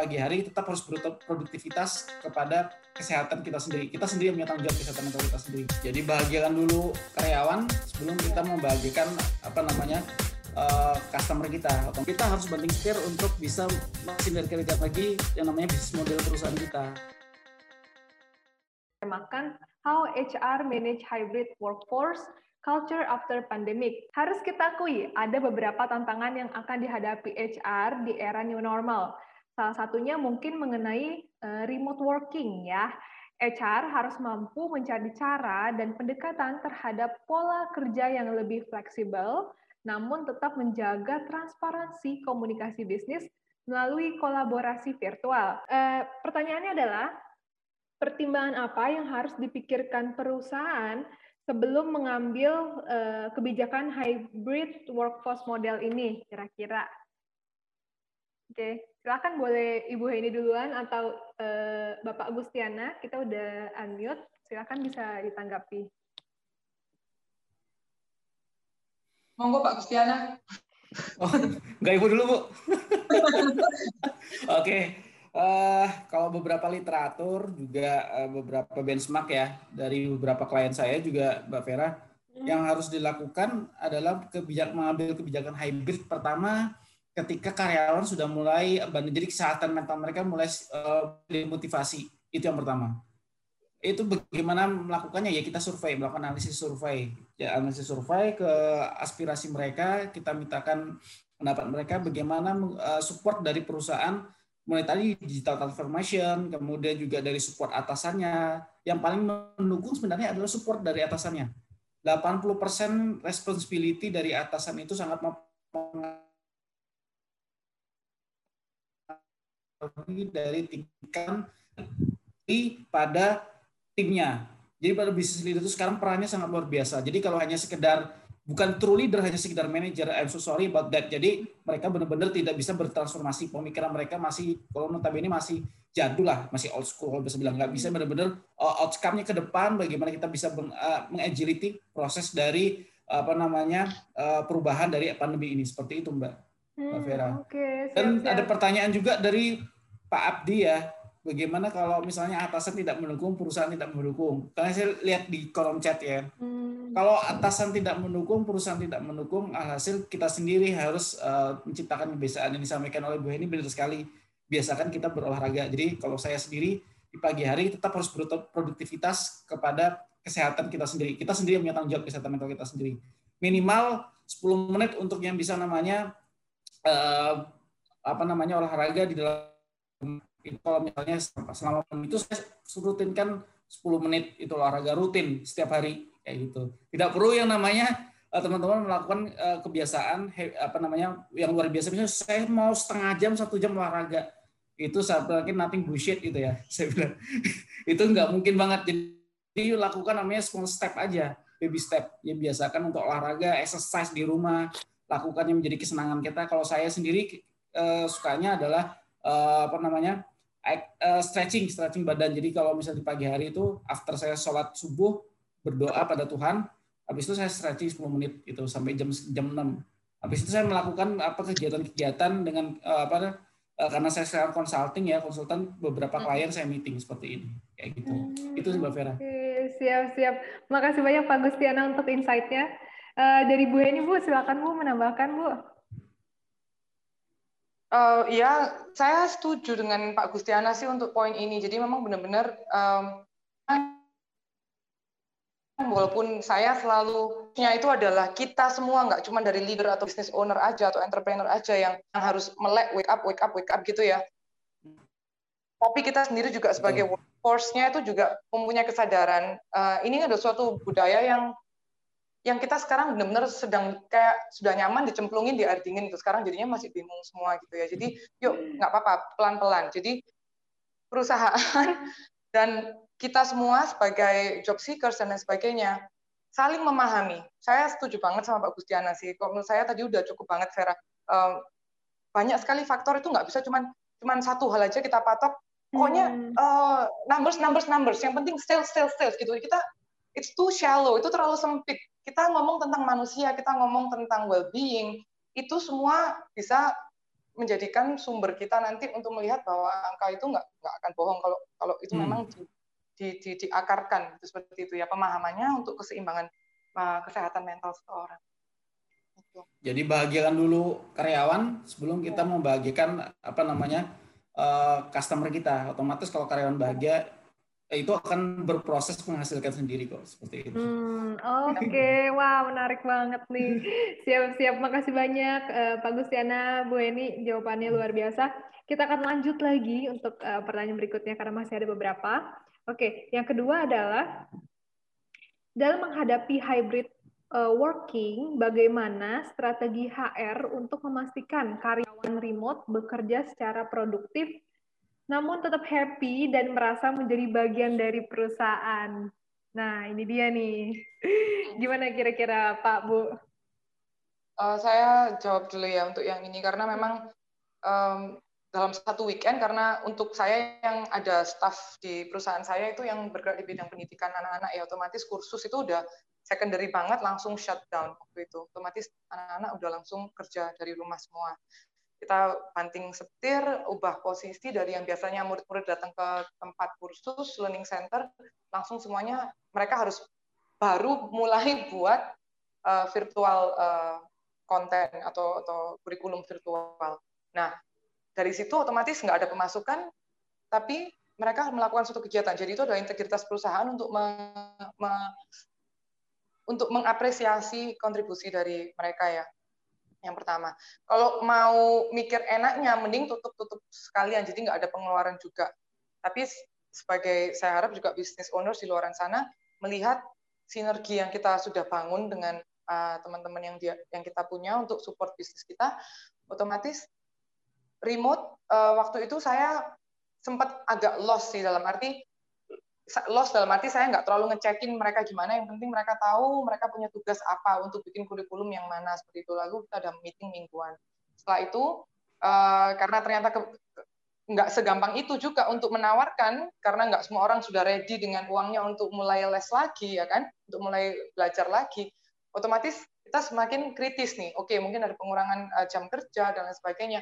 pagi hari tetap harus produktivitas kepada kesehatan kita sendiri. Kita sendiri punya tanggung jawab kesehatan mental kita sendiri. Jadi bahagiakan dulu karyawan sebelum kita membahagiakan apa namanya uh, customer kita. Kita harus banting setir untuk bisa mensinergikan lagi yang namanya bisnis model perusahaan kita. Makan how HR manage hybrid workforce Culture after pandemic. Harus kita akui, ada beberapa tantangan yang akan dihadapi HR di era new normal. Salah satunya mungkin mengenai uh, remote working ya. HR harus mampu mencari cara dan pendekatan terhadap pola kerja yang lebih fleksibel, namun tetap menjaga transparansi komunikasi bisnis melalui kolaborasi virtual. Uh, pertanyaannya adalah, pertimbangan apa yang harus dipikirkan perusahaan sebelum mengambil uh, kebijakan hybrid workforce model ini kira-kira? Oke, silakan boleh Ibu Heni duluan atau uh, Bapak Gustiana, kita udah unmute, silakan bisa ditanggapi. Monggo Pak Gustiana. Oh, enggak Ibu dulu, Bu. Oke. Okay uh, kalau beberapa literatur juga uh, beberapa benchmark ya dari beberapa klien saya juga Mbak Vera hmm. yang harus dilakukan adalah kebijakan mengambil kebijakan hybrid pertama ketika karyawan sudah mulai jadi kesehatan mental mereka mulai uh, dimotivasi itu yang pertama itu bagaimana melakukannya ya kita survei melakukan analisis survei ya analisis survei ke aspirasi mereka kita mintakan pendapat mereka bagaimana support dari perusahaan mulai tadi digital transformation, kemudian juga dari support atasannya. Yang paling mendukung sebenarnya adalah support dari atasannya. 80% responsibility dari atasan itu sangat mempengaruhi dari tingkat pada timnya. Jadi pada bisnis leader itu sekarang perannya sangat luar biasa. Jadi kalau hanya sekedar bukan true leader hanya sekedar manager I'm so sorry about that. Jadi mereka benar-benar tidak bisa bertransformasi. Pemikiran mereka masih kalau notabene masih jadul lah masih old school kalau bisa bilang. Nggak bisa benar-benar uh, outcome-nya ke depan bagaimana kita bisa uh, mengagility proses dari apa namanya uh, perubahan dari pandemi ini. Seperti itu mbak hmm, mbak Vera okay, siap, dan siap. ada pertanyaan juga dari Pak Abdi ya bagaimana kalau misalnya atasan tidak mendukung, perusahaan tidak mendukung? Karena saya lihat di kolom chat ya, hmm. kalau atasan tidak mendukung, perusahaan tidak mendukung, hasil kita sendiri harus uh, menciptakan kebiasaan yang disampaikan oleh Bu Heni benar sekali. Biasakan kita berolahraga. Jadi kalau saya sendiri di pagi hari tetap harus berproduktivitas kepada kesehatan kita sendiri. Kita sendiri punya tanggung jawab kesehatan mental kita sendiri. Minimal 10 menit untuk yang bisa namanya uh, apa namanya olahraga di dalam itu kalau misalnya selama itu saya rutinkan 10 menit itu olahraga rutin setiap hari kayak gitu. Tidak perlu yang namanya eh, teman-teman melakukan eh, kebiasaan apa namanya yang luar biasa. Misalnya saya mau setengah jam satu jam olahraga itu saya bilang nothing bullshit gitu ya saya bilang. Itu nggak mungkin banget. Jadi lakukan namanya small step aja baby step. Yang biasakan untuk olahraga exercise di rumah lakukan yang menjadi kesenangan kita kalau saya sendiri eh, sukanya adalah eh, apa namanya uh, stretching, stretching badan. Jadi kalau misalnya di pagi hari itu after saya sholat subuh berdoa pada Tuhan, habis itu saya stretching 10 menit itu sampai jam jam 6. Habis itu saya melakukan apa kegiatan-kegiatan dengan uh, apa uh, karena saya sekarang consulting ya, konsultan beberapa hmm. klien saya meeting seperti ini. Kayak gitu. Hmm. Itu Mbak Vera. Siap, siap. Makasih banyak Pak Gustiana untuk insight-nya. Uh, dari Bu Heni Bu, silakan Bu menambahkan Bu. Uh, ya, saya setuju dengan Pak Gustiana sih untuk poin ini. Jadi memang benar-benar um, walaupun saya selalu nya itu adalah kita semua nggak cuma dari leader atau business owner aja atau entrepreneur aja yang harus melek wake up wake up wake up gitu ya. Tapi kita sendiri juga sebagai workforce-nya itu juga mempunyai kesadaran uh, ini adalah suatu budaya yang yang kita sekarang benar-benar sedang kayak sudah nyaman dicemplungin di air dingin itu sekarang jadinya masih bingung semua gitu ya. Jadi yuk nggak apa-apa pelan-pelan. Jadi perusahaan dan kita semua sebagai job seekers dan lain sebagainya saling memahami. Saya setuju banget sama Pak Gustiana sih. Kalau menurut saya tadi udah cukup banget Vera. Banyak sekali faktor itu nggak bisa cuman cuman satu hal aja kita patok. Pokoknya hmm. uh, numbers numbers numbers. Yang penting sales sales sales gitu. Kita it's too shallow. Itu terlalu sempit kita ngomong tentang manusia, kita ngomong tentang well-being, itu semua bisa menjadikan sumber kita nanti untuk melihat bahwa angka itu nggak nggak akan bohong kalau kalau itu hmm. memang di, di, di, diakarkan gitu, seperti itu ya pemahamannya untuk keseimbangan uh, kesehatan mental seseorang. Gitu. Jadi bahagiakan dulu karyawan sebelum kita ya. membahagiakan apa namanya uh, customer kita. Otomatis kalau karyawan bahagia itu akan berproses menghasilkan sendiri kok seperti itu. Hmm, Oke, okay. wah wow, menarik banget nih. Siap-siap, makasih banyak uh, Pak Gustiana, Bu Eni, jawabannya luar biasa. Kita akan lanjut lagi untuk uh, pertanyaan berikutnya karena masih ada beberapa. Oke, okay. yang kedua adalah dalam menghadapi hybrid uh, working, bagaimana strategi HR untuk memastikan karyawan remote bekerja secara produktif namun tetap happy dan merasa menjadi bagian dari perusahaan. Nah, ini dia nih. Gimana kira-kira Pak Bu? Uh, saya jawab dulu ya untuk yang ini karena memang um, dalam satu weekend karena untuk saya yang ada staff di perusahaan saya itu yang bergerak di bidang pendidikan anak-anak ya otomatis kursus itu udah secondary banget langsung shutdown waktu itu otomatis anak-anak udah langsung kerja dari rumah semua kita banting setir, ubah posisi dari yang biasanya murid-murid datang ke tempat kursus, learning center, langsung semuanya mereka harus baru mulai buat uh, virtual uh, atau atau kurikulum virtual. Nah, dari situ otomatis nggak ada pemasukan, tapi mereka melakukan suatu kegiatan. Jadi itu adalah integritas perusahaan untuk me, me, untuk mengapresiasi kontribusi dari mereka ya yang pertama. Kalau mau mikir enaknya, mending tutup-tutup sekalian, jadi nggak ada pengeluaran juga. Tapi sebagai saya harap juga bisnis owner di luar sana melihat sinergi yang kita sudah bangun dengan uh, teman-teman yang dia yang kita punya untuk support bisnis kita, otomatis remote uh, waktu itu saya sempat agak lost sih dalam arti lost dalam arti saya nggak terlalu ngecekin mereka gimana yang penting mereka tahu mereka punya tugas apa untuk bikin kurikulum yang mana seperti itu. Lalu kita ada meeting mingguan. Setelah itu uh, karena ternyata ke, nggak segampang itu juga untuk menawarkan karena nggak semua orang sudah ready dengan uangnya untuk mulai les lagi ya kan? Untuk mulai belajar lagi otomatis kita semakin kritis nih. Oke mungkin ada pengurangan uh, jam kerja dan lain sebagainya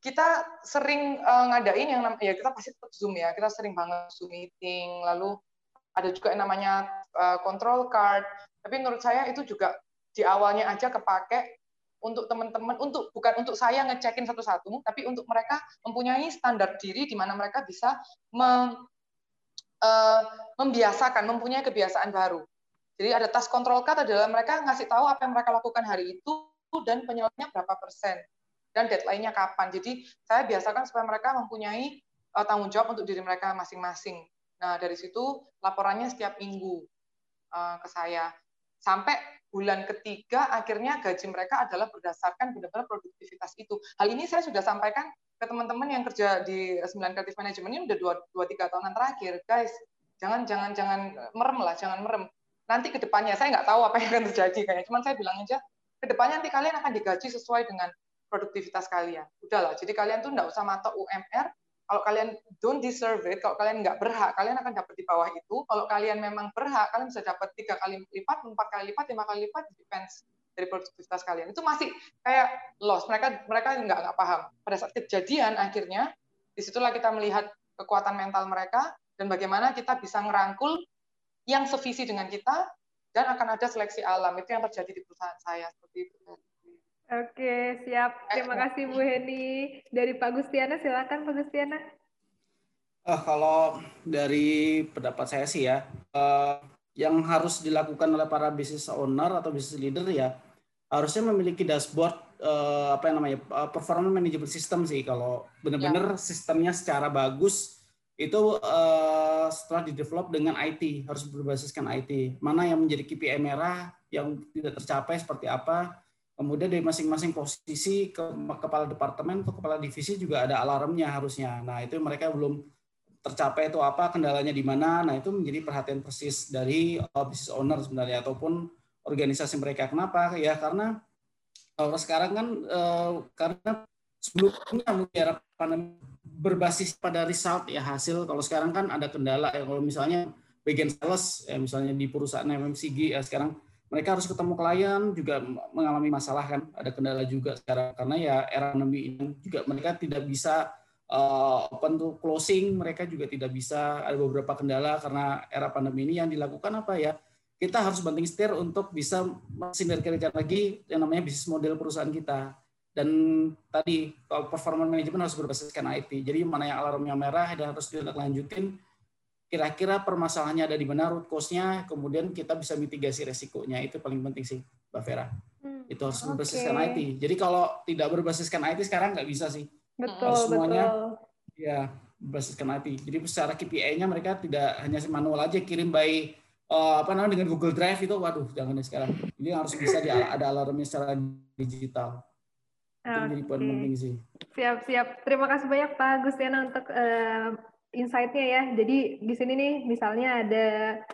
kita sering uh, ngadain yang namanya ya kita pasti tetap zoom ya kita sering banget zoom meeting lalu ada juga yang namanya uh, control card. Tapi menurut saya itu juga di awalnya aja kepake untuk teman-teman untuk bukan untuk saya ngecekin satu-satu tapi untuk mereka mempunyai standar diri di mana mereka bisa mem, uh, membiasakan mempunyai kebiasaan baru. Jadi ada task control card adalah mereka ngasih tahu apa yang mereka lakukan hari itu dan penyelesaiannya berapa persen dan deadline-nya kapan. Jadi saya biasakan supaya mereka mempunyai uh, tanggung jawab untuk diri mereka masing-masing. Nah dari situ laporannya setiap minggu uh, ke saya. Sampai bulan ketiga akhirnya gaji mereka adalah berdasarkan benar-benar produktivitas itu. Hal ini saya sudah sampaikan ke teman-teman yang kerja di sembilan kreatif manajemen ini udah dua, dua tiga tahunan terakhir, guys. Jangan jangan jangan merem lah, jangan merem. Nanti ke depannya saya nggak tahu apa yang akan terjadi kayaknya. Cuman saya bilang aja ke depannya nanti kalian akan digaji sesuai dengan produktivitas kalian. Udahlah, jadi kalian tuh nggak usah matok UMR. Kalau kalian don't deserve it, kalau kalian nggak berhak, kalian akan dapat di bawah itu. Kalau kalian memang berhak, kalian bisa dapat tiga kali lipat, empat kali lipat, lima kali lipat, depends dari produktivitas kalian. Itu masih kayak loss. Mereka mereka nggak nggak paham. Pada saat kejadian akhirnya, di situlah kita melihat kekuatan mental mereka dan bagaimana kita bisa ngerangkul yang sevisi dengan kita dan akan ada seleksi alam itu yang terjadi di perusahaan saya seperti itu. Oke, siap. Terima kasih Bu Heni. Dari Pak Gustiana, silakan Pak Gustiana. Uh, kalau dari pendapat saya sih ya, uh, yang harus dilakukan oleh para business owner atau business leader ya, harusnya memiliki dashboard uh, apa yang namanya uh, performance management system sih. Kalau benar-benar ya. sistemnya secara bagus itu uh, setelah di-develop dengan IT harus berbasiskan IT. Mana yang menjadi KPI merah, yang tidak tercapai seperti apa, Kemudian dari masing-masing posisi ke kepala departemen atau kepala divisi juga ada alarmnya harusnya. Nah, itu mereka belum tercapai itu apa, kendalanya di mana. Nah, itu menjadi perhatian persis dari uh, business owner sebenarnya ataupun organisasi mereka. Kenapa? Ya karena kalau sekarang kan uh, karena sebelumnya mungkin pandemi berbasis pada result ya hasil. Kalau sekarang kan ada kendala ya kalau misalnya bagian sales ya misalnya di perusahaan MMCG ya sekarang mereka harus ketemu klien juga mengalami masalah kan ada kendala juga sekarang. Karena ya era pandemi ini juga mereka tidak bisa uh, open to closing mereka juga tidak bisa ada beberapa kendala karena era pandemi ini. Yang dilakukan apa ya? Kita harus banting setir untuk bisa mensinergikan lagi yang namanya bisnis model perusahaan kita. Dan tadi kalau performance management harus berbasiskan IT jadi mana yang alarmnya merah dan harus ditindaklanjutin kira-kira permasalahannya ada di mana root cause-nya, kemudian kita bisa mitigasi resikonya. Itu paling penting sih, Mbak Vera. Hmm, itu harus okay. berbasiskan IT. Jadi kalau tidak berbasiskan IT sekarang nggak bisa sih. Betul, harus semuanya betul. ya berbasiskan IT. Jadi secara KPI-nya mereka tidak hanya manual aja kirim by uh, apa namanya dengan Google Drive itu, waduh jangan deh sekarang. Ini harus bisa di, ada alarmnya secara digital. Itu okay. menjadi poin penting sih. Siap, siap. Terima kasih banyak Pak Gustiana untuk uh, insight-nya ya. Jadi di sini nih misalnya ada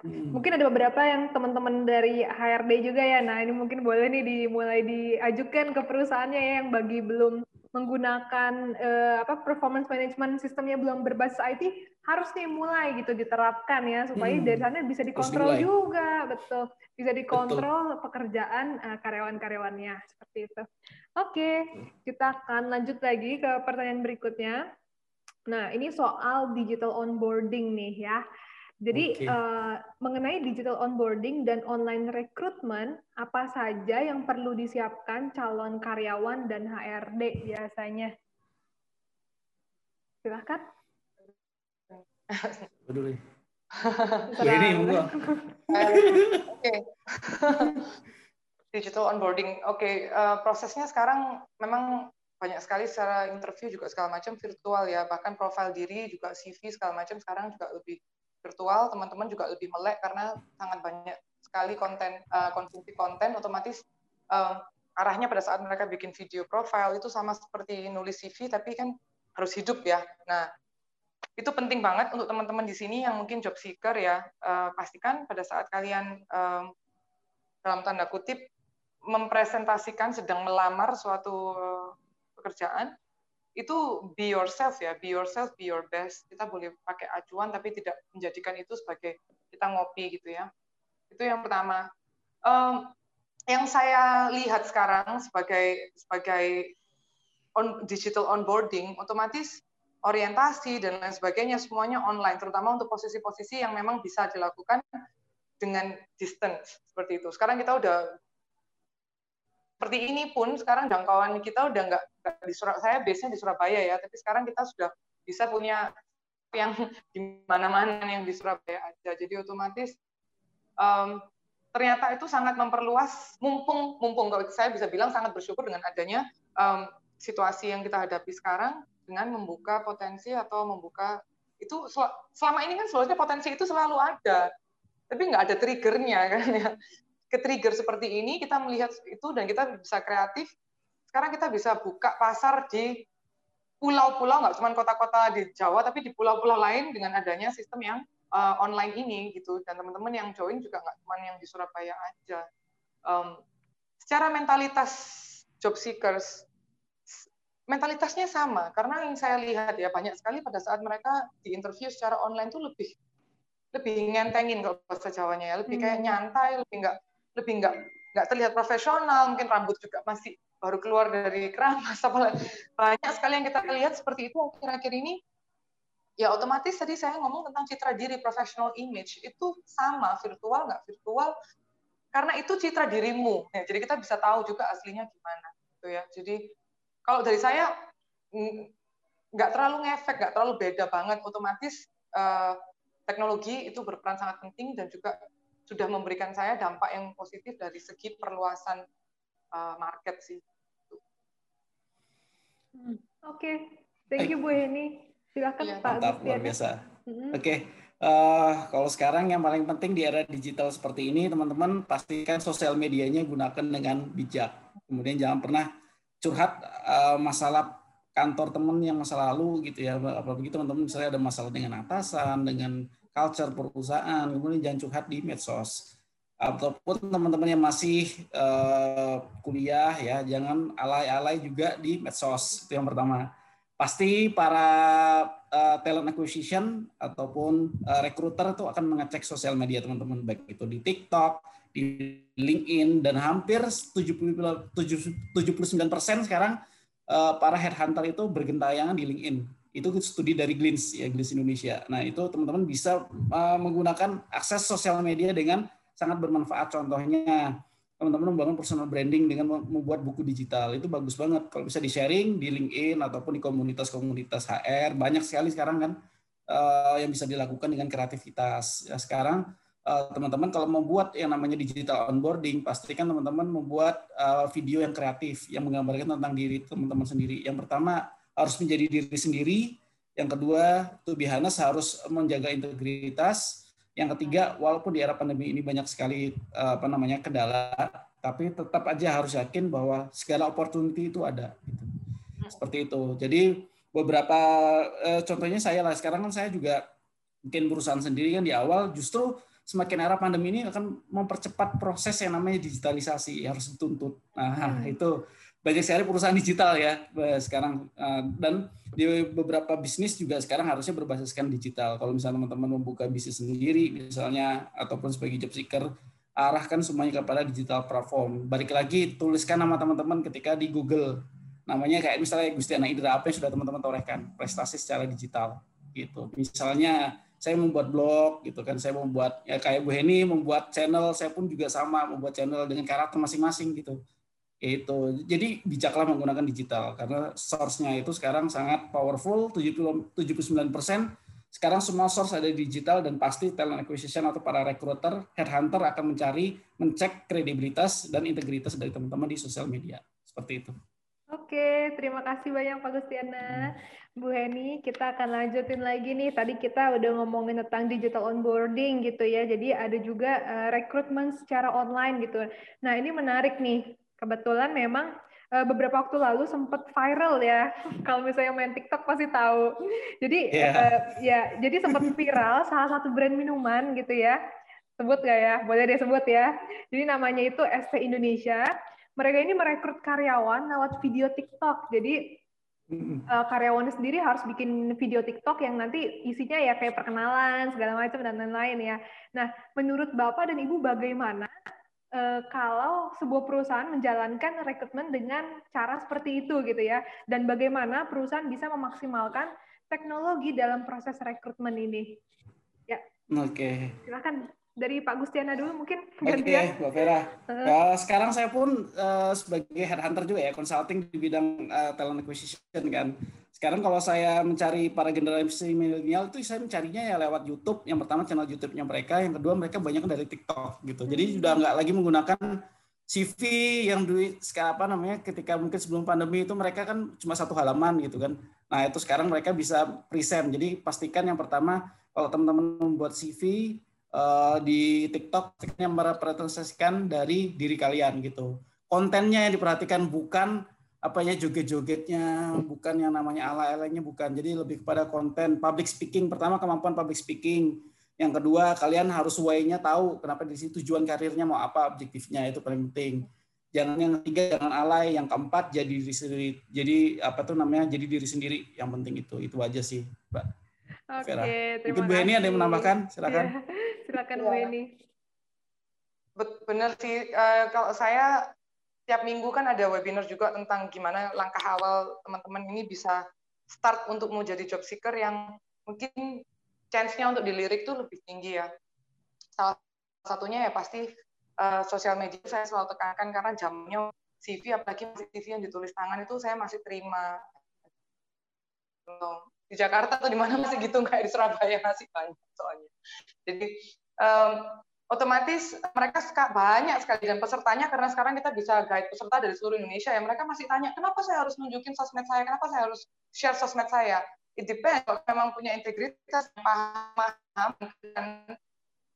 hmm. mungkin ada beberapa yang teman-teman dari HRD juga ya. Nah, ini mungkin boleh nih dimulai diajukan ke perusahaannya ya yang bagi belum menggunakan uh, apa performance management sistemnya belum berbasis IT harus nih mulai gitu diterapkan ya supaya hmm. dari sana bisa dikontrol juga betul bisa dikontrol betul. pekerjaan uh, karyawan-karyawannya seperti itu. Oke, kita akan lanjut lagi ke pertanyaan berikutnya. Nah, ini soal digital onboarding nih ya. Jadi okay. uh, eh, mengenai digital onboarding dan online recruitment, apa saja yang perlu disiapkan calon karyawan dan HRD biasanya? Silahkan. Peduli. ini enggak. Oke. digital onboarding. Oke, okay. uh, eh, prosesnya sekarang memang banyak sekali secara interview juga segala macam virtual ya. Bahkan profil diri juga CV segala macam sekarang juga lebih virtual teman-teman juga lebih melek karena sangat banyak sekali konten uh, konsumsi konten. Otomatis uh, arahnya pada saat mereka bikin video profile itu sama seperti nulis CV tapi kan harus hidup ya. Nah itu penting banget untuk teman-teman di sini yang mungkin job seeker ya. Uh, pastikan pada saat kalian um, dalam tanda kutip mempresentasikan sedang melamar suatu pekerjaan itu be yourself ya, be yourself, be your best. Kita boleh pakai acuan tapi tidak menjadikan itu sebagai kita ngopi gitu ya. Itu yang pertama. Um, yang saya lihat sekarang sebagai sebagai on, digital onboarding, otomatis orientasi dan lain sebagainya semuanya online, terutama untuk posisi-posisi yang memang bisa dilakukan dengan distance seperti itu. Sekarang kita udah seperti ini pun sekarang jangkauan kita udah nggak di Surabaya, saya biasanya di Surabaya ya, tapi sekarang kita sudah bisa punya yang di mana-mana yang di Surabaya aja. Jadi otomatis um, ternyata itu sangat memperluas, mumpung mumpung kalau saya bisa bilang sangat bersyukur dengan adanya um, situasi yang kita hadapi sekarang dengan membuka potensi atau membuka itu selama ini kan sebenarnya potensi itu selalu ada, tapi nggak ada triggernya kan ya ke trigger seperti ini kita melihat itu dan kita bisa kreatif sekarang kita bisa buka pasar di pulau-pulau nggak cuma kota-kota di Jawa tapi di pulau-pulau lain dengan adanya sistem yang uh, online ini gitu. Dan teman-teman yang join juga nggak cuma yang di Surabaya aja. Um, secara mentalitas job seekers mentalitasnya sama. Karena yang saya lihat ya banyak sekali pada saat mereka di interview secara online tuh lebih lebih ngentengin kalau bahasa Jawanya ya. Lebih kayak hmm. nyantai lebih nggak lebih nggak nggak terlihat profesional mungkin rambut juga masih baru keluar dari keramas banyak sekali yang kita lihat seperti itu akhir-akhir ini. Ya otomatis tadi saya ngomong tentang citra diri professional image. Itu sama virtual nggak virtual? Karena itu citra dirimu. Ya, jadi kita bisa tahu juga aslinya gimana gitu ya. Jadi kalau dari saya nggak terlalu ngefek nggak terlalu beda banget. Otomatis uh, teknologi itu berperan sangat penting dan juga sudah memberikan saya dampak yang positif dari segi perluasan uh, market sih. Hmm, Oke, okay. thank you Bu Heni. Silakan ya, Pak Mantap, luar biasa. Hmm. Oke, okay. uh, eh, kalau sekarang yang paling penting di era digital seperti ini, teman-teman pastikan sosial medianya gunakan dengan bijak. Kemudian jangan pernah curhat uh, masalah kantor teman yang masa lalu gitu ya. Apalagi teman-teman misalnya ada masalah dengan atasan, dengan culture perusahaan, kemudian jangan curhat di medsos. Ataupun teman-teman yang masih uh, kuliah ya, jangan alay-alay juga di medsos. Itu yang pertama. Pasti para uh, talent acquisition ataupun uh, recruiter itu akan mengecek sosial media teman-teman baik itu di TikTok, di LinkedIn dan hampir 70 79 persen sekarang uh, para headhunter itu bergentayangan di LinkedIn. Itu studi dari Glins ya Glins Indonesia. Nah itu teman-teman bisa uh, menggunakan akses sosial media dengan sangat bermanfaat. Contohnya teman-teman membangun personal branding dengan membuat buku digital itu bagus banget. Kalau bisa di sharing di LinkedIn ataupun di komunitas-komunitas HR banyak sekali sekarang kan uh, yang bisa dilakukan dengan kreativitas. Ya, sekarang Eh, teman-teman kalau membuat yang namanya digital onboarding, pastikan teman-teman membuat video yang kreatif yang menggambarkan tentang diri teman-teman sendiri. Yang pertama harus menjadi diri sendiri. Yang kedua, tuh Bihanas harus menjaga integritas. Yang ketiga, walaupun di era pandemi ini banyak sekali uh, apa namanya kendala, tapi tetap aja harus yakin bahwa segala opportunity itu ada. Gitu. Seperti itu. Jadi beberapa uh, contohnya saya lah sekarang kan saya juga mungkin perusahaan sendiri kan di awal justru semakin era pandemi ini akan mempercepat proses yang namanya digitalisasi harus dituntut. Nah, hmm. itu banyak sekali perusahaan digital ya sekarang eh, dan di beberapa bisnis juga sekarang harusnya berbasiskan digital. Kalau misalnya teman-teman membuka bisnis sendiri misalnya ataupun sebagai job seeker arahkan semuanya kepada digital platform. Balik lagi tuliskan nama teman-teman ketika di Google. Namanya kayak misalnya Gustiana Indra apa yang sudah teman-teman torehkan prestasi secara digital gitu. Misalnya saya membuat blog gitu kan saya membuat ya kayak Bu Heni membuat channel saya pun juga sama membuat channel dengan karakter masing-masing gitu itu jadi bijaklah menggunakan digital karena source-nya itu sekarang sangat powerful 79 persen sekarang semua source ada di digital dan pasti talent acquisition atau para recruiter headhunter akan mencari mencek kredibilitas dan integritas dari teman-teman di sosial media seperti itu Oke, terima kasih banyak Pak Gustiana. Bu Heni, kita akan lanjutin lagi nih. Tadi kita udah ngomongin tentang digital onboarding gitu ya. Jadi ada juga uh, rekrutmen secara online gitu. Nah, ini menarik nih. Kebetulan memang uh, beberapa waktu lalu sempat viral ya. Kalau misalnya main TikTok pasti tahu. Jadi yeah. uh, ya, jadi sempat viral salah satu brand minuman gitu ya. Sebut gak ya? Boleh deh sebut ya. Jadi namanya itu ST Indonesia mereka ini merekrut karyawan lewat video TikTok. Jadi uh, karyawannya sendiri harus bikin video TikTok yang nanti isinya ya kayak perkenalan segala macam dan lain-lain ya. Nah, menurut Bapak dan Ibu bagaimana kalau sebuah perusahaan menjalankan rekrutmen dengan cara seperti itu gitu ya? Dan bagaimana perusahaan bisa memaksimalkan teknologi dalam proses rekrutmen ini? Ya. Oke. Okay. Silakan dari Pak Gustiana dulu mungkin Oke, okay, Mbak Vera. Uh. sekarang saya pun uh, sebagai headhunter juga ya, consulting di bidang uh, talent acquisition kan. Sekarang kalau saya mencari para generasi milenial itu saya mencarinya ya lewat YouTube. Yang pertama channel YouTube-nya mereka, yang kedua mereka banyak dari TikTok gitu. Jadi hmm. sudah nggak lagi menggunakan CV yang duit sekarang apa namanya ketika mungkin sebelum pandemi itu mereka kan cuma satu halaman gitu kan. Nah itu sekarang mereka bisa present. Jadi pastikan yang pertama kalau teman-teman membuat CV uh, di TikTok yang merepresentasikan dari diri kalian gitu. Kontennya yang diperhatikan bukan apanya joget-jogetnya, bukan yang namanya ala-alanya bukan. Jadi lebih kepada konten public speaking. Pertama kemampuan public speaking. Yang kedua kalian harus way-nya tahu kenapa di situ tujuan karirnya mau apa, objektifnya itu paling penting. Jangan yang ketiga jangan alay, yang keempat jadi diri sendiri. Jadi apa tuh namanya? Jadi diri sendiri. Yang penting itu. Itu aja sih, Mbak. Oke, okay, terima Mungkin Bu Eni ada yang menambahkan? Silakan. Yeah. Silakan Bu Eni. Benar sih. Uh, kalau saya tiap minggu kan ada webinar juga tentang gimana langkah awal teman-teman ini bisa start untuk mau jadi job seeker yang mungkin chance-nya untuk dilirik tuh lebih tinggi ya. Salah satunya ya pasti uh, sosial media saya selalu tekankan karena jamnya CV apalagi CV yang ditulis tangan itu saya masih terima di Jakarta atau di mana masih gitu kayak di Surabaya masih banyak soalnya jadi um, otomatis mereka banyak sekali dan pesertanya karena sekarang kita bisa guide peserta dari seluruh Indonesia ya mereka masih tanya kenapa saya harus nunjukin sosmed saya? Kenapa saya harus share sosmed saya? It depends kalau memang punya integritas paham dan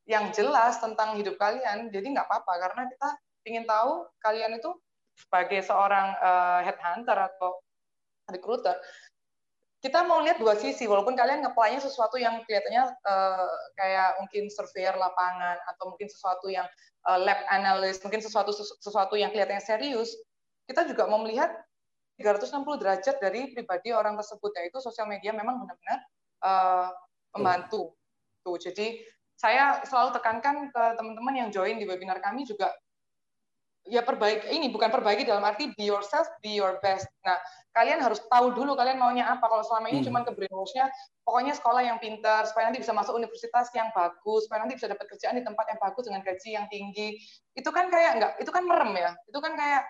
yang jelas tentang hidup kalian jadi nggak apa-apa karena kita ingin tahu kalian itu sebagai seorang uh, headhunter atau recruiter kita mau lihat dua sisi walaupun kalian ngeplay sesuatu yang kelihatannya uh, kayak mungkin surveyor lapangan atau mungkin sesuatu yang uh, lab analyst mungkin sesuatu sesuatu yang kelihatannya serius kita juga mau melihat 360 derajat dari pribadi orang tersebut yaitu sosial media memang benar-benar uh, membantu. Tuh jadi saya selalu tekankan ke teman-teman yang join di webinar kami juga ya perbaiki ini bukan perbaiki dalam arti be yourself, be your best. Nah, kalian harus tahu dulu kalian maunya apa. Kalau selama ini hmm. cuma ke brainwashnya, pokoknya sekolah yang pintar supaya nanti bisa masuk universitas yang bagus, supaya nanti bisa dapat kerjaan di tempat yang bagus dengan gaji yang tinggi. Itu kan kayak enggak, itu kan merem ya. Itu kan kayak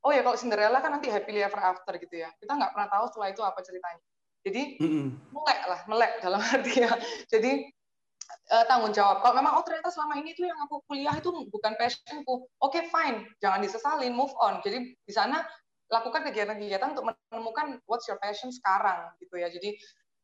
oh ya kalau Cinderella kan nanti happily ever after gitu ya. Kita nggak pernah tahu setelah itu apa ceritanya. Jadi mm -hmm. melek lah, melek dalam arti ya. Jadi uh, tanggung jawab. Kalau memang oh ternyata selama ini tuh yang aku kuliah itu bukan passionku, oke okay, fine, jangan disesalin, move on. Jadi di sana lakukan kegiatan-kegiatan untuk menemukan what's your passion sekarang gitu ya. Jadi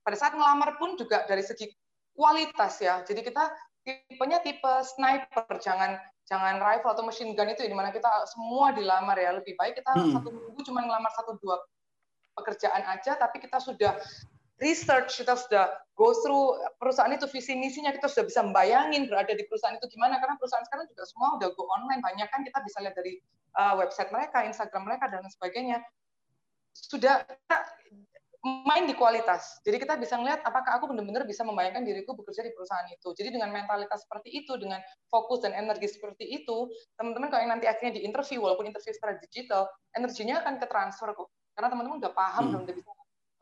pada saat ngelamar pun juga dari segi kualitas ya. Jadi kita tipenya tipe sniper, jangan jangan rifle atau machine gun itu ya, di mana kita semua dilamar ya. Lebih baik kita hmm. satu minggu cuma ngelamar satu dua pekerjaan aja, tapi kita sudah research, kita sudah go through perusahaan itu visi misinya, kita sudah bisa membayangin berada di perusahaan itu gimana karena perusahaan sekarang juga semua udah go online, banyak kan kita bisa lihat dari uh, website mereka, Instagram mereka dan sebagainya. Sudah main di kualitas. Jadi kita bisa melihat apakah aku benar-benar bisa membayangkan diriku bekerja di perusahaan itu. Jadi dengan mentalitas seperti itu, dengan fokus dan energi seperti itu, teman-teman kalau yang nanti akhirnya di interview, walaupun interview secara digital, energinya akan ke transfer kok. Karena teman-teman udah paham hmm. dan udah bisa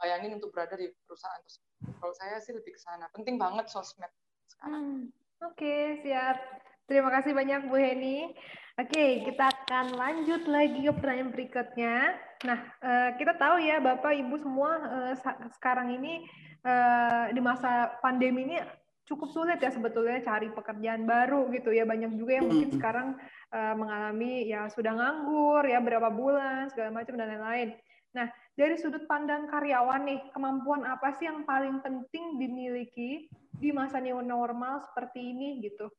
bayangin untuk berada di perusahaan tersebut. Kalau saya sih lebih ke sana. Penting banget sosmed sekarang. Hmm. Oke, okay, siap. Terima kasih banyak Bu Heni. Oke, okay, kita akan lanjut lagi ke pertanyaan berikutnya. Nah, uh, kita tahu ya Bapak Ibu semua uh, sekarang ini uh, di masa pandemi ini cukup sulit ya sebetulnya cari pekerjaan baru gitu ya. Banyak juga yang mungkin sekarang uh, mengalami ya sudah nganggur ya berapa bulan segala macam dan lain-lain. Nah, dari sudut pandang karyawan nih, kemampuan apa sih yang paling penting dimiliki di masa new normal seperti ini gitu?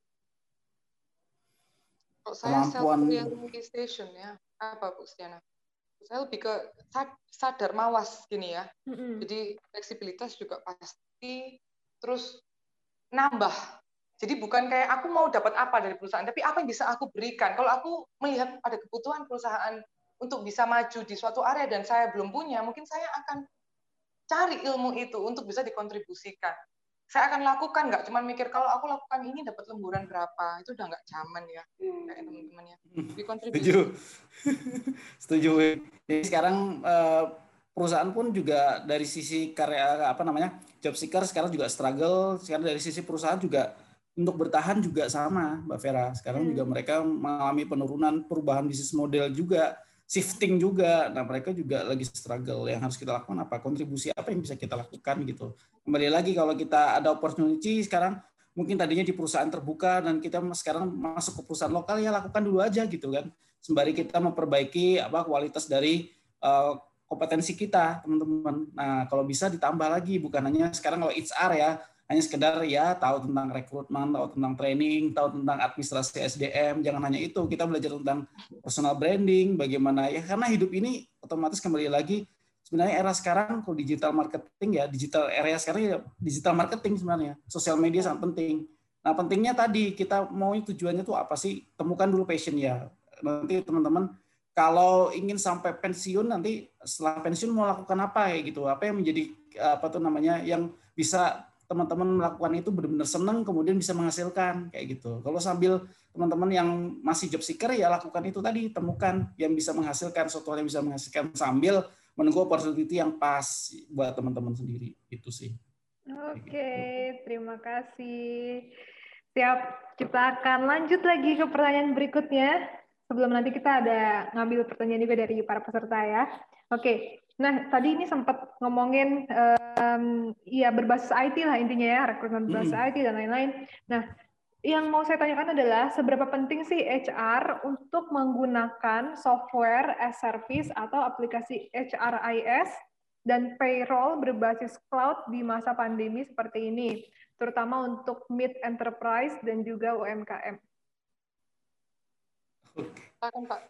Kalau saya kemampuan... self-realization ya, apa Bu Stiana? Saya lebih ke sadar mawas gini ya. Mm-hmm. Jadi fleksibilitas juga pasti, terus nambah. Jadi bukan kayak aku mau dapat apa dari perusahaan, tapi apa yang bisa aku berikan. Kalau aku melihat ada kebutuhan perusahaan untuk bisa maju di suatu area dan saya belum punya, mungkin saya akan cari ilmu itu untuk bisa dikontribusikan. Saya akan lakukan, nggak cuma mikir kalau aku lakukan ini dapat lemburan berapa, itu udah nggak zaman ya, kayak teman-teman ya. Dikontribusi. Setuju. Setuju. Jadi sekarang eh, perusahaan pun juga dari sisi karya apa namanya job seeker sekarang juga struggle. Sekarang dari sisi perusahaan juga untuk bertahan juga sama, Mbak Vera. Sekarang hmm. juga mereka mengalami penurunan perubahan bisnis model juga shifting juga. Nah, mereka juga lagi struggle. Yang harus kita lakukan apa? Kontribusi apa yang bisa kita lakukan gitu. Kembali lagi kalau kita ada opportunity sekarang mungkin tadinya di perusahaan terbuka dan kita sekarang masuk ke perusahaan lokal ya lakukan dulu aja gitu kan. Sembari kita memperbaiki apa kualitas dari uh, kompetensi kita, teman-teman. Nah, kalau bisa ditambah lagi bukan hanya sekarang kalau HR ya, hanya sekedar ya tahu tentang rekrutmen, tahu tentang training, tahu tentang administrasi SDM, jangan hanya itu, kita belajar tentang personal branding, bagaimana ya karena hidup ini otomatis kembali lagi sebenarnya era sekarang kalau digital marketing ya, digital area sekarang ya digital marketing sebenarnya, sosial media sangat penting. Nah, pentingnya tadi kita mau tujuannya tuh apa sih? Temukan dulu passion ya. Nanti teman-teman kalau ingin sampai pensiun nanti setelah pensiun mau lakukan apa ya gitu. Apa yang menjadi apa tuh namanya yang bisa teman-teman melakukan itu benar-benar senang kemudian bisa menghasilkan kayak gitu. Kalau sambil teman-teman yang masih job seeker ya lakukan itu tadi temukan yang bisa menghasilkan suatu hal yang bisa menghasilkan sambil menunggu opportunity yang pas buat teman-teman sendiri itu sih. Oke, gitu. terima kasih. Siap, kita akan lanjut lagi ke pertanyaan berikutnya. Sebelum nanti kita ada ngambil pertanyaan juga dari para peserta ya. Oke, Nah, tadi ini sempat ngomongin um, ya berbasis IT lah intinya ya, rekrutmen berbasis hmm. IT dan lain-lain. Nah, yang mau saya tanyakan adalah seberapa penting sih HR untuk menggunakan software as service atau aplikasi HRIS dan payroll berbasis cloud di masa pandemi seperti ini, terutama untuk mid enterprise dan juga UMKM. Oke. Pak.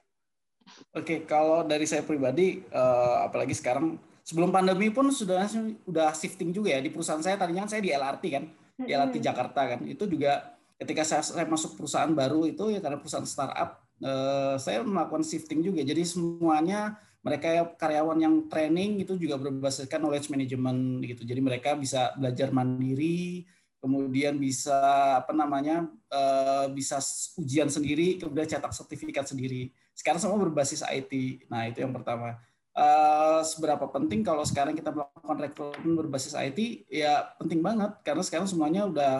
Oke, kalau dari saya pribadi, uh, apalagi sekarang sebelum pandemi pun sudah sudah shifting juga ya di perusahaan saya tadinya kan saya di LRT kan, di LRT Jakarta kan. Itu juga ketika saya, saya masuk perusahaan baru itu ya karena perusahaan startup, uh, saya melakukan shifting juga. Jadi semuanya mereka karyawan yang training itu juga berbasiskan knowledge management gitu. Jadi mereka bisa belajar mandiri, kemudian bisa apa namanya uh, bisa ujian sendiri, kemudian cetak sertifikat sendiri. Sekarang semua berbasis IT. Nah itu yang pertama. Uh, seberapa penting kalau sekarang kita melakukan rekrutmen berbasis IT? Ya penting banget karena sekarang semuanya udah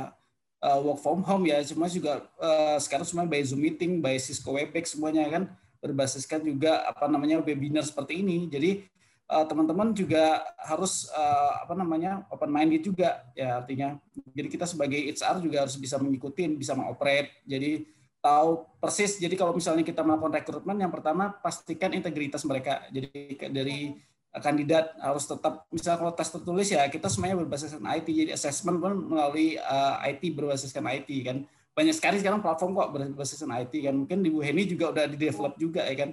uh, work from home ya. Cuma juga uh, sekarang semua by Zoom meeting, by Cisco Webex semuanya kan berbasiskan juga apa namanya webinar seperti ini. Jadi uh, teman-teman juga harus uh, apa namanya open minded juga ya artinya. Jadi kita sebagai HR juga harus bisa mengikuti, bisa mengoperate. Jadi tahu persis. Jadi kalau misalnya kita melakukan rekrutmen, yang pertama pastikan integritas mereka. Jadi dari kandidat harus tetap misalnya kalau tes tertulis ya kita semuanya berbasiskan IT jadi assessment pun melalui uh, eh, IT berbasiskan IT kan. Banyak sekali sekarang platform kok berbasiskan IT kan. Mungkin di Bu Heni juga udah di develop juga ya kan.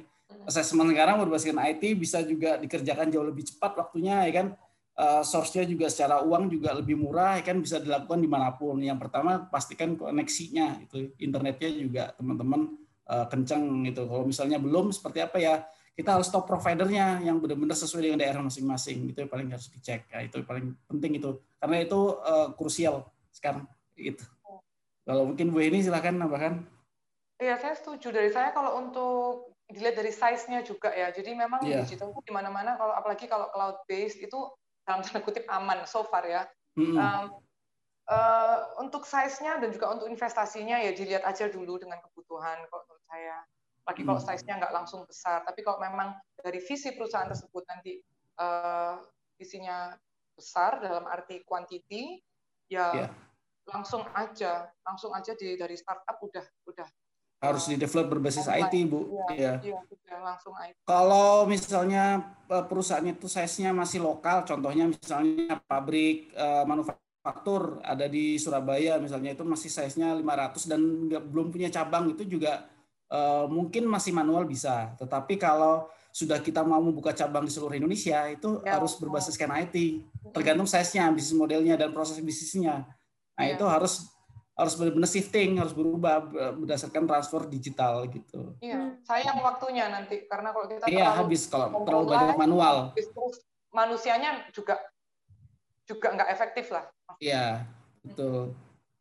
Assessment sekarang berbasiskan IT bisa juga dikerjakan jauh lebih cepat waktunya ya kan uh, source-nya juga secara uang juga lebih murah ya kan bisa dilakukan di mana pun. Yang pertama pastikan koneksinya itu internetnya juga teman-teman uh, kencang itu. Kalau misalnya belum seperti apa ya kita harus stop providernya yang benar-benar sesuai dengan daerah masing-masing itu yang paling harus dicek ya itu paling penting itu karena itu uh, krusial sekarang itu. Kalau mungkin Bu ini silahkan nambahkan. Iya, saya setuju. Dari saya kalau untuk dilihat dari size-nya juga ya. Jadi memang yeah. digital di mana-mana kalau apalagi kalau cloud based itu dalam tanda kutip aman so far ya. Mm-hmm. Um, uh, untuk size-nya dan juga untuk investasinya ya dilihat aja dulu dengan kebutuhan kalau menurut saya. Lagi kalau size-nya nggak langsung besar, tapi kalau memang dari visi perusahaan tersebut nanti uh, visinya besar dalam arti quantity, ya yeah. langsung aja, langsung aja di dari startup udah udah harus di develop berbasis IT, Bu. Iya. Ya. ya, langsung IT. Kalau misalnya eh, perusahaan itu size-nya masih lokal, contohnya misalnya pabrik uh, manufaktur ada di Surabaya misalnya itu masih size-nya 500 dan nggak, belum punya cabang itu juga uh, mungkin masih manual bisa. Tetapi kalau sudah kita mau membuka cabang di seluruh Indonesia itu ya, harus berbasiskan IT. Tergantung size-nya, bisnis modelnya dan proses bisnisnya. Nah, ya. itu harus harus benar-benar shifting, harus berubah berdasarkan transfer digital gitu. Iya, sayang waktunya nanti karena kalau kita iya, habis kalau terlalu banyak manual. manusianya juga juga nggak efektif lah. Iya, betul.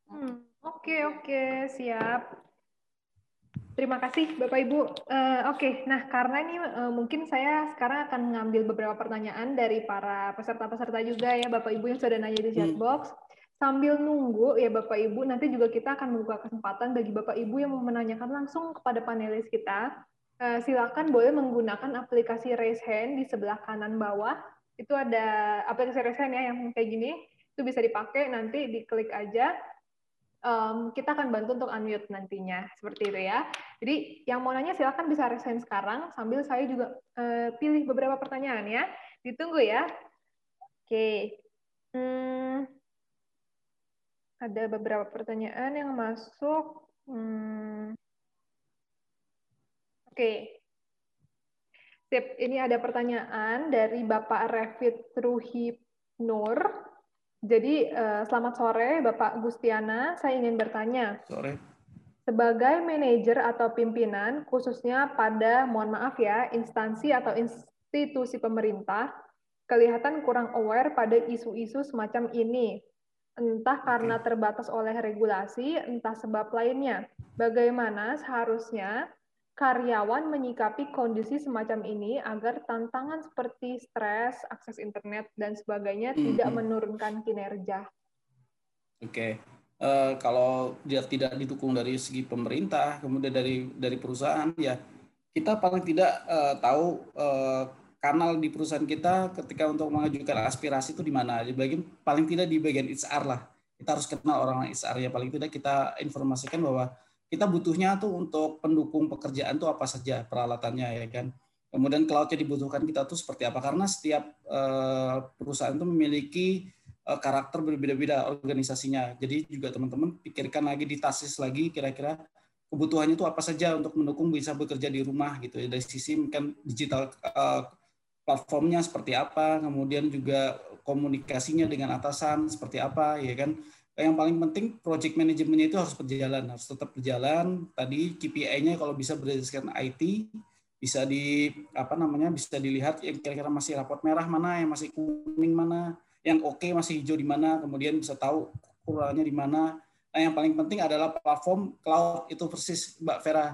Hmm, oke oke siap. Terima kasih Bapak Ibu. Uh, Oke, okay. nah karena ini uh, mungkin saya sekarang akan mengambil beberapa pertanyaan dari para peserta-peserta juga ya Bapak Ibu yang sudah nanya di chat box. Hmm sambil nunggu ya Bapak Ibu, nanti juga kita akan membuka kesempatan bagi Bapak Ibu yang mau menanyakan langsung kepada panelis kita. Uh, silakan boleh menggunakan aplikasi raise hand di sebelah kanan bawah. Itu ada aplikasi raise hand ya yang kayak gini. Itu bisa dipakai nanti diklik aja. Um, kita akan bantu untuk unmute nantinya seperti itu ya. Jadi yang mau nanya silakan bisa hand sekarang sambil saya juga uh, pilih beberapa pertanyaan ya. Ditunggu ya. Oke. Okay. Hmm, ada beberapa pertanyaan yang masuk. Hmm. Oke. Okay. Sip, ini ada pertanyaan dari Bapak Revit Ruhip Nur. Jadi, uh, selamat sore Bapak Gustiana, saya ingin bertanya. Sore. Sebagai manajer atau pimpinan, khususnya pada, mohon maaf ya, instansi atau institusi pemerintah, kelihatan kurang aware pada isu-isu semacam ini, entah karena terbatas oleh regulasi, entah sebab lainnya. Bagaimana seharusnya karyawan menyikapi kondisi semacam ini agar tantangan seperti stres, akses internet, dan sebagainya hmm. tidak menurunkan kinerja? Oke, okay. uh, eh, kalau dia tidak didukung dari segi pemerintah, kemudian dari dari perusahaan, ya kita paling tidak uh, tahu uh, kanal di perusahaan kita ketika untuk mengajukan aspirasi itu di mana? Di bagian paling tidak di bagian HR lah. Kita harus kenal orang HR ya paling tidak kita informasikan bahwa kita butuhnya tuh untuk pendukung pekerjaan tuh apa saja peralatannya ya kan. Kemudian cloud dibutuhkan kita tuh seperti apa karena setiap uh, perusahaan itu memiliki uh, karakter berbeda-beda organisasinya. Jadi juga teman-teman pikirkan lagi di tasis lagi kira-kira kebutuhannya itu apa saja untuk mendukung bisa bekerja di rumah gitu ya dari sisi kan digital uh, platformnya seperti apa, kemudian juga komunikasinya dengan atasan seperti apa, ya kan. Yang paling penting project manajemennya itu harus berjalan, harus tetap berjalan. Tadi KPI-nya kalau bisa berdasarkan IT, bisa di apa namanya bisa dilihat yang kira-kira masih rapot merah mana, yang masih kuning mana, yang oke okay masih hijau di mana, kemudian bisa tahu kurangnya di mana. Nah, yang paling penting adalah platform cloud itu persis Mbak Vera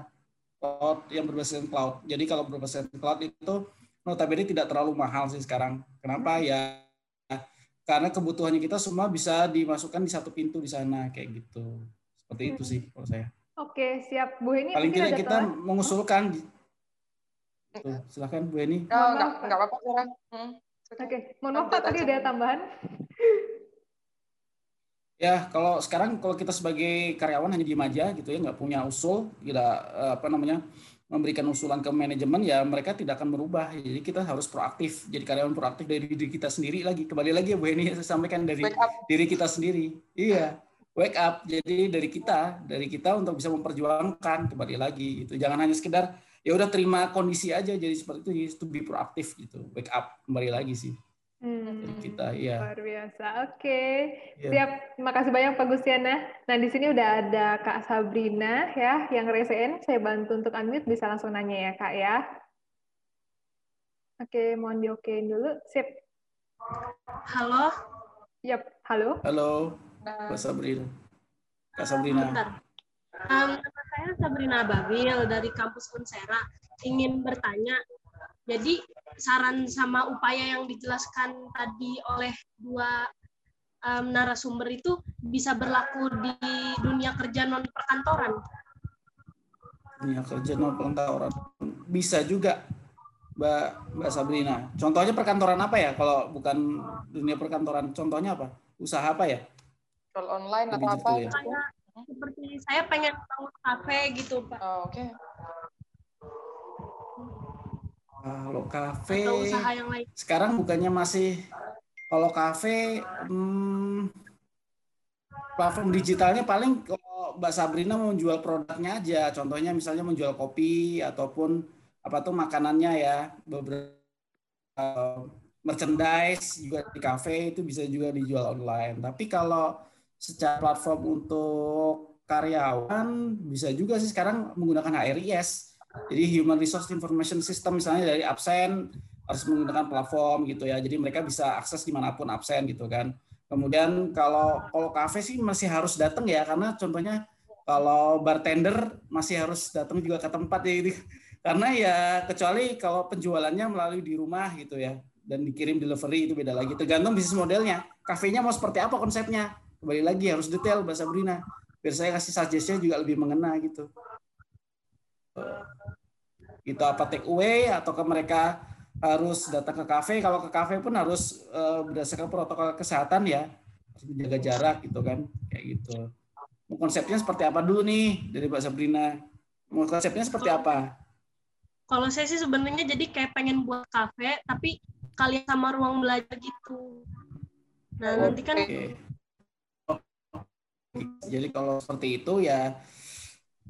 cloud yang berbasis cloud. Jadi kalau berbasis cloud itu notabene tidak terlalu mahal sih sekarang. Kenapa ya? Karena kebutuhannya kita semua bisa dimasukkan di satu pintu di sana kayak gitu. Seperti itu sih kalau saya. Oke, siap. Bu ini paling tidak kita telah? mengusulkan Tuh, silakan Bu Eni. Oh, enggak, enggak apa-apa, hmm. Oke, okay. mohon maaf Pak, tadi ada tambahan. Ya, kalau sekarang kalau kita sebagai karyawan hanya diem aja gitu ya, nggak punya usul, tidak eh, apa namanya memberikan usulan ke manajemen ya mereka tidak akan berubah. Jadi kita harus proaktif. Jadi karyawan proaktif dari diri kita sendiri lagi. Kembali lagi ya Bu ini saya sampaikan dari diri kita sendiri. Iya, wake up. Jadi dari kita, dari kita untuk bisa memperjuangkan kembali lagi. Itu jangan hanya sekedar ya udah terima kondisi aja. Jadi seperti itu, to be proaktif gitu. Wake up kembali lagi sih. Hmm, kita ya luar biasa. Oke. Okay. ya. siap. Terima kasih banyak Pak Gustiana. Nah di sini udah ada Kak Sabrina ya yang resen saya bantu untuk unmute bisa langsung nanya ya Kak ya. Oke okay, mohon diokein dulu. Sip. Halo? Yap. Halo? Halo Kak Sabrina. Kak Sabrina. Um, nama saya Sabrina Babil dari kampus Unsera. Ingin bertanya jadi saran sama upaya yang dijelaskan tadi oleh dua um, narasumber itu bisa berlaku di dunia kerja non perkantoran. Dunia kerja non perkantoran bisa juga, Mbak Mbak Sabrina. Contohnya perkantoran apa ya? Kalau bukan dunia perkantoran, contohnya apa? Usaha apa ya? Kalau online atau apa? Ya? seperti saya pengen bangun kafe gitu, Pak. Oh, Oke. Okay. Kalau kafe. sekarang bukannya masih kalau kafe hmm, platform digitalnya paling kalau Mbak Sabrina mau jual produknya aja. Contohnya misalnya menjual kopi ataupun apa tuh makanannya ya. Beberapa uh, merchandise juga di kafe itu bisa juga dijual online. Tapi kalau secara platform untuk karyawan bisa juga sih. Sekarang menggunakan HRIS jadi Human Resource Information System misalnya dari absen harus menggunakan platform gitu ya. Jadi mereka bisa akses di mana pun absen gitu kan. Kemudian kalau kalau kafe sih masih harus datang ya karena contohnya kalau bartender masih harus datang juga ke tempat ya ini. Karena ya kecuali kalau penjualannya melalui di rumah gitu ya dan dikirim delivery itu beda lagi. Tergantung bisnis modelnya. Kafenya mau seperti apa konsepnya? Kembali lagi harus detail bahasa Brina biar saya kasih suggestion juga lebih mengena gitu itu apa take away atau ke mereka harus datang ke kafe? Kalau ke kafe pun harus uh, berdasarkan protokol kesehatan ya. Harus menjaga jarak gitu kan kayak gitu. Konsepnya seperti apa dulu nih dari Mbak Sabrina? Konsepnya seperti apa? Kalau saya sih sebenarnya jadi kayak pengen buat kafe tapi kalian sama ruang belajar gitu. Nah okay. nanti kan jadi kalau seperti itu ya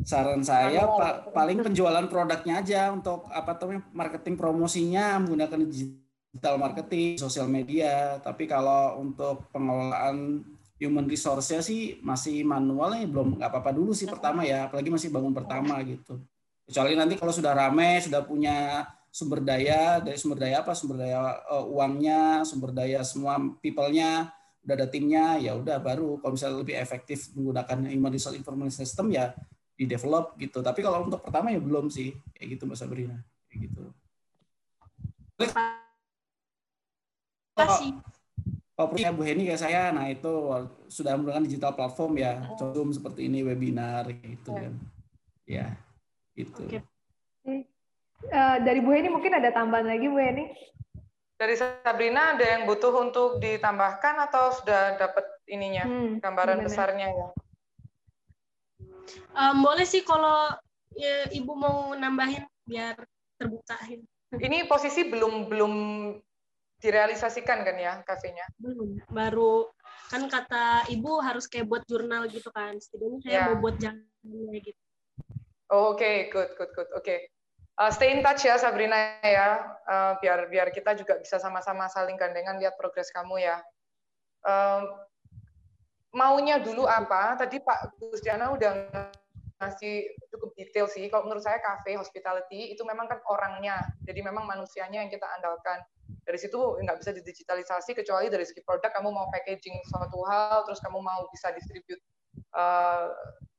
Saran saya pak paling penjualan produknya aja untuk apa tuh marketing promosinya menggunakan digital marketing, sosial media. Tapi kalau untuk pengelolaan human resource-nya sih masih manualnya belum nggak apa-apa dulu sih pertama ya, apalagi masih bangun pertama gitu. Kecuali nanti kalau sudah rame, sudah punya sumber daya, dari sumber daya apa? Sumber daya uh, uangnya, sumber daya semua people-nya, udah ada timnya, ya udah baru kalau misalnya lebih efektif menggunakan human resource information system ya di develop gitu. Tapi kalau untuk pertama ya belum sih kayak gitu Mbak Sabrina. Kayak gitu. Kasih. Kalau punya Bu Heni kayak saya, nah itu sudah menggunakan digital platform ya, oh. Zoom seperti ini, webinar gitu kan. Ya, gitu. Oke. Uh, dari Bu Heni mungkin ada tambahan lagi Bu Heni? Dari Sabrina ada yang butuh untuk ditambahkan atau sudah dapat ininya hmm, gambaran gimana? besarnya ya? Um, boleh sih kalau ya, ibu mau nambahin biar terbuka. Ini posisi belum belum direalisasikan kan ya kafenya? Belum, baru kan kata ibu harus kayak buat jurnal gitu kan. Setidaknya saya yeah. mau buat jangannya gitu. Oh, Oke, okay. good, good, good. Oke. Okay. Uh, stay in touch ya Sabrina ya, uh, biar biar kita juga bisa sama-sama saling gandengan lihat progres kamu ya. Um, maunya dulu apa? Tadi Pak Gusdiana udah ngasih cukup detail sih. Kalau menurut saya cafe hospitality itu memang kan orangnya, jadi memang manusianya yang kita andalkan. dari situ nggak bisa didigitalisasi kecuali dari segi produk kamu mau packaging suatu hal terus kamu mau bisa distribute uh,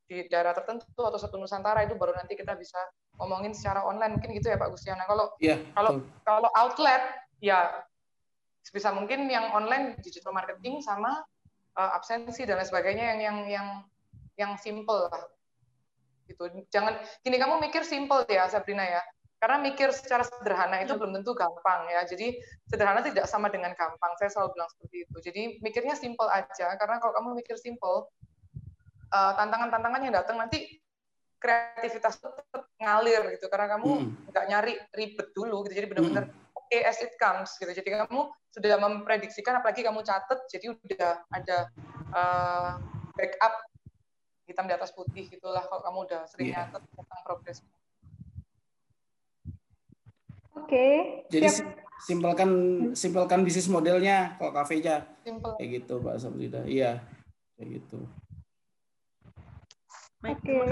di daerah tertentu atau satu Nusantara itu baru nanti kita bisa ngomongin secara online mungkin gitu ya Pak Gustiana. Kalau yeah, kalau kalau outlet ya sebisa mungkin yang online digital marketing sama uh, absensi dan lain sebagainya yang yang yang yang simple lah gitu jangan gini kamu mikir simple ya Sabrina ya karena mikir secara sederhana itu belum tentu gampang ya. Jadi sederhana tidak sama dengan gampang. Saya selalu bilang seperti itu. Jadi mikirnya simple aja. Karena kalau kamu mikir simple, uh, tantangan-tantangan yang datang nanti kreativitas tetap ngalir gitu. Karena kamu hmm. nggak hmm. nyari ribet dulu gitu. Jadi benar-benar hmm. Oke okay, as it comes gitu. Jadi kamu sudah memprediksikan, apalagi kamu catat, jadi udah ada uh, backup hitam di atas putih gitulah kalau kamu udah sering yeah. nyatet tentang progres. Oke. Okay. Jadi Siap. simpelkan simpelkan bisnis modelnya kalau kafenya kayak gitu Pak Sabrina. Iya. Kayak gitu. Oke. Okay.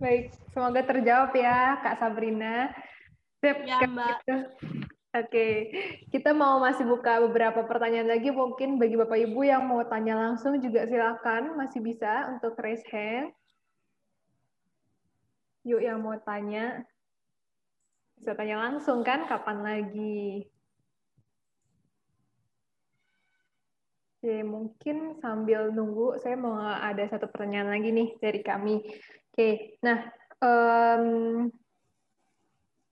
Baik, semoga terjawab ya Kak Sabrina. Siap, ya, Mbak. Gitu. Oke, kita mau masih buka beberapa pertanyaan lagi. Mungkin bagi Bapak Ibu yang mau tanya langsung juga silakan, masih bisa untuk raise hand. Yuk yang mau tanya. Bisa tanya langsung kan, kapan lagi? Oke, mungkin sambil nunggu, saya mau ada satu pertanyaan lagi nih dari kami. Oke, nah, um,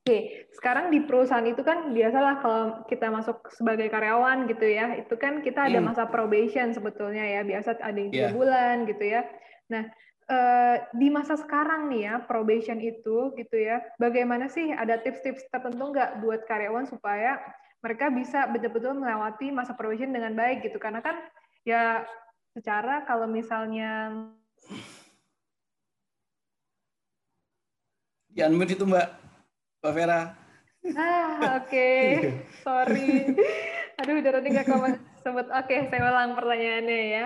oke, sekarang di perusahaan itu kan biasalah kalau kita masuk sebagai karyawan gitu ya, itu kan kita ada hmm. masa probation sebetulnya ya, biasa ada yang tiga yeah. bulan gitu ya. Nah, uh, di masa sekarang nih ya probation itu gitu ya bagaimana sih ada tips-tips tertentu nggak buat karyawan supaya mereka bisa betul-betul melewati masa probation dengan baik gitu karena kan ya secara kalau misalnya ya unmute itu mbak mbak Vera ah oke okay. sorry aduh udah tadi nggak sebut oke okay, saya ulang pertanyaannya ya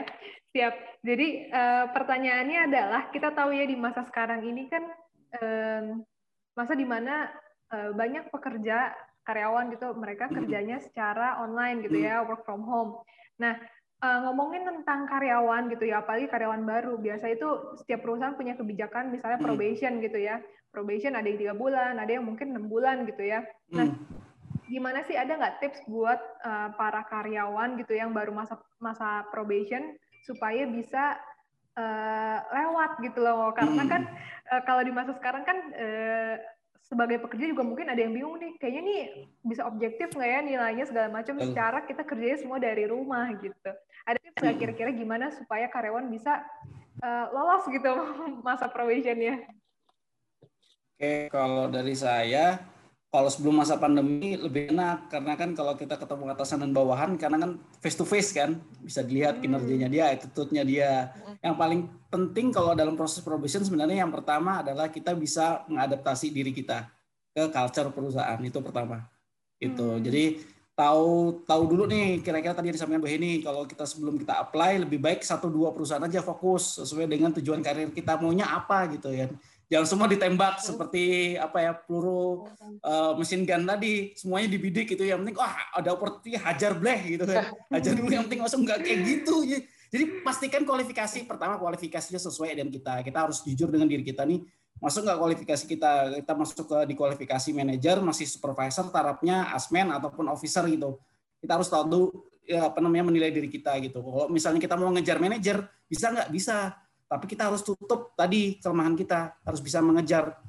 Siap. Jadi uh, pertanyaannya adalah kita tahu ya di masa sekarang ini kan um, masa di mana uh, banyak pekerja karyawan gitu mereka kerjanya secara online gitu ya work from home. Nah uh, ngomongin tentang karyawan gitu ya apalagi karyawan baru. Biasa itu setiap perusahaan punya kebijakan misalnya probation gitu ya. Probation ada yang tiga bulan ada yang mungkin enam bulan gitu ya. Nah gimana sih ada nggak tips buat uh, para karyawan gitu yang baru masa masa probation supaya bisa uh, lewat gitu loh? Karena kan uh, kalau di masa sekarang kan uh, sebagai pekerja juga mungkin ada yang bingung nih kayaknya nih bisa objektif nggak ya nilainya segala macam secara kita kerjanya semua dari rumah gitu. Ada tips nggak kira-kira gimana supaya karyawan bisa uh, lolos gitu masa probationnya Oke, kalau dari saya kalau sebelum masa pandemi lebih enak karena kan kalau kita ketemu atasan dan bawahan karena kan face to face kan bisa dilihat hmm. kinerjanya dia, attitude-nya dia. Hmm. Yang paling penting kalau dalam proses probation sebenarnya yang pertama adalah kita bisa mengadaptasi diri kita ke culture perusahaan itu pertama. Itu. Hmm. Jadi tahu tahu dulu nih kira-kira tadi yang disampaikan Bu Heni kalau kita sebelum kita apply lebih baik satu dua perusahaan aja fokus sesuai dengan tujuan karir kita maunya apa gitu ya jangan semua ditembak seperti apa ya peluru uh, mesin gun tadi semuanya dibidik gitu. Yang penting wah ada opportunity hajar bleh gitu kan. Hajar dulu yang penting langsung nggak kayak gitu. Jadi pastikan kualifikasi pertama kualifikasinya sesuai dengan kita. Kita harus jujur dengan diri kita nih masuk nggak kualifikasi kita? Kita masuk ke di kualifikasi manajer masih supervisor tarafnya asmen ataupun officer gitu. Kita harus tahu ya apa namanya menilai diri kita gitu. Kalau misalnya kita mau ngejar manajer bisa nggak? Bisa tapi kita harus tutup tadi kelemahan kita harus bisa mengejar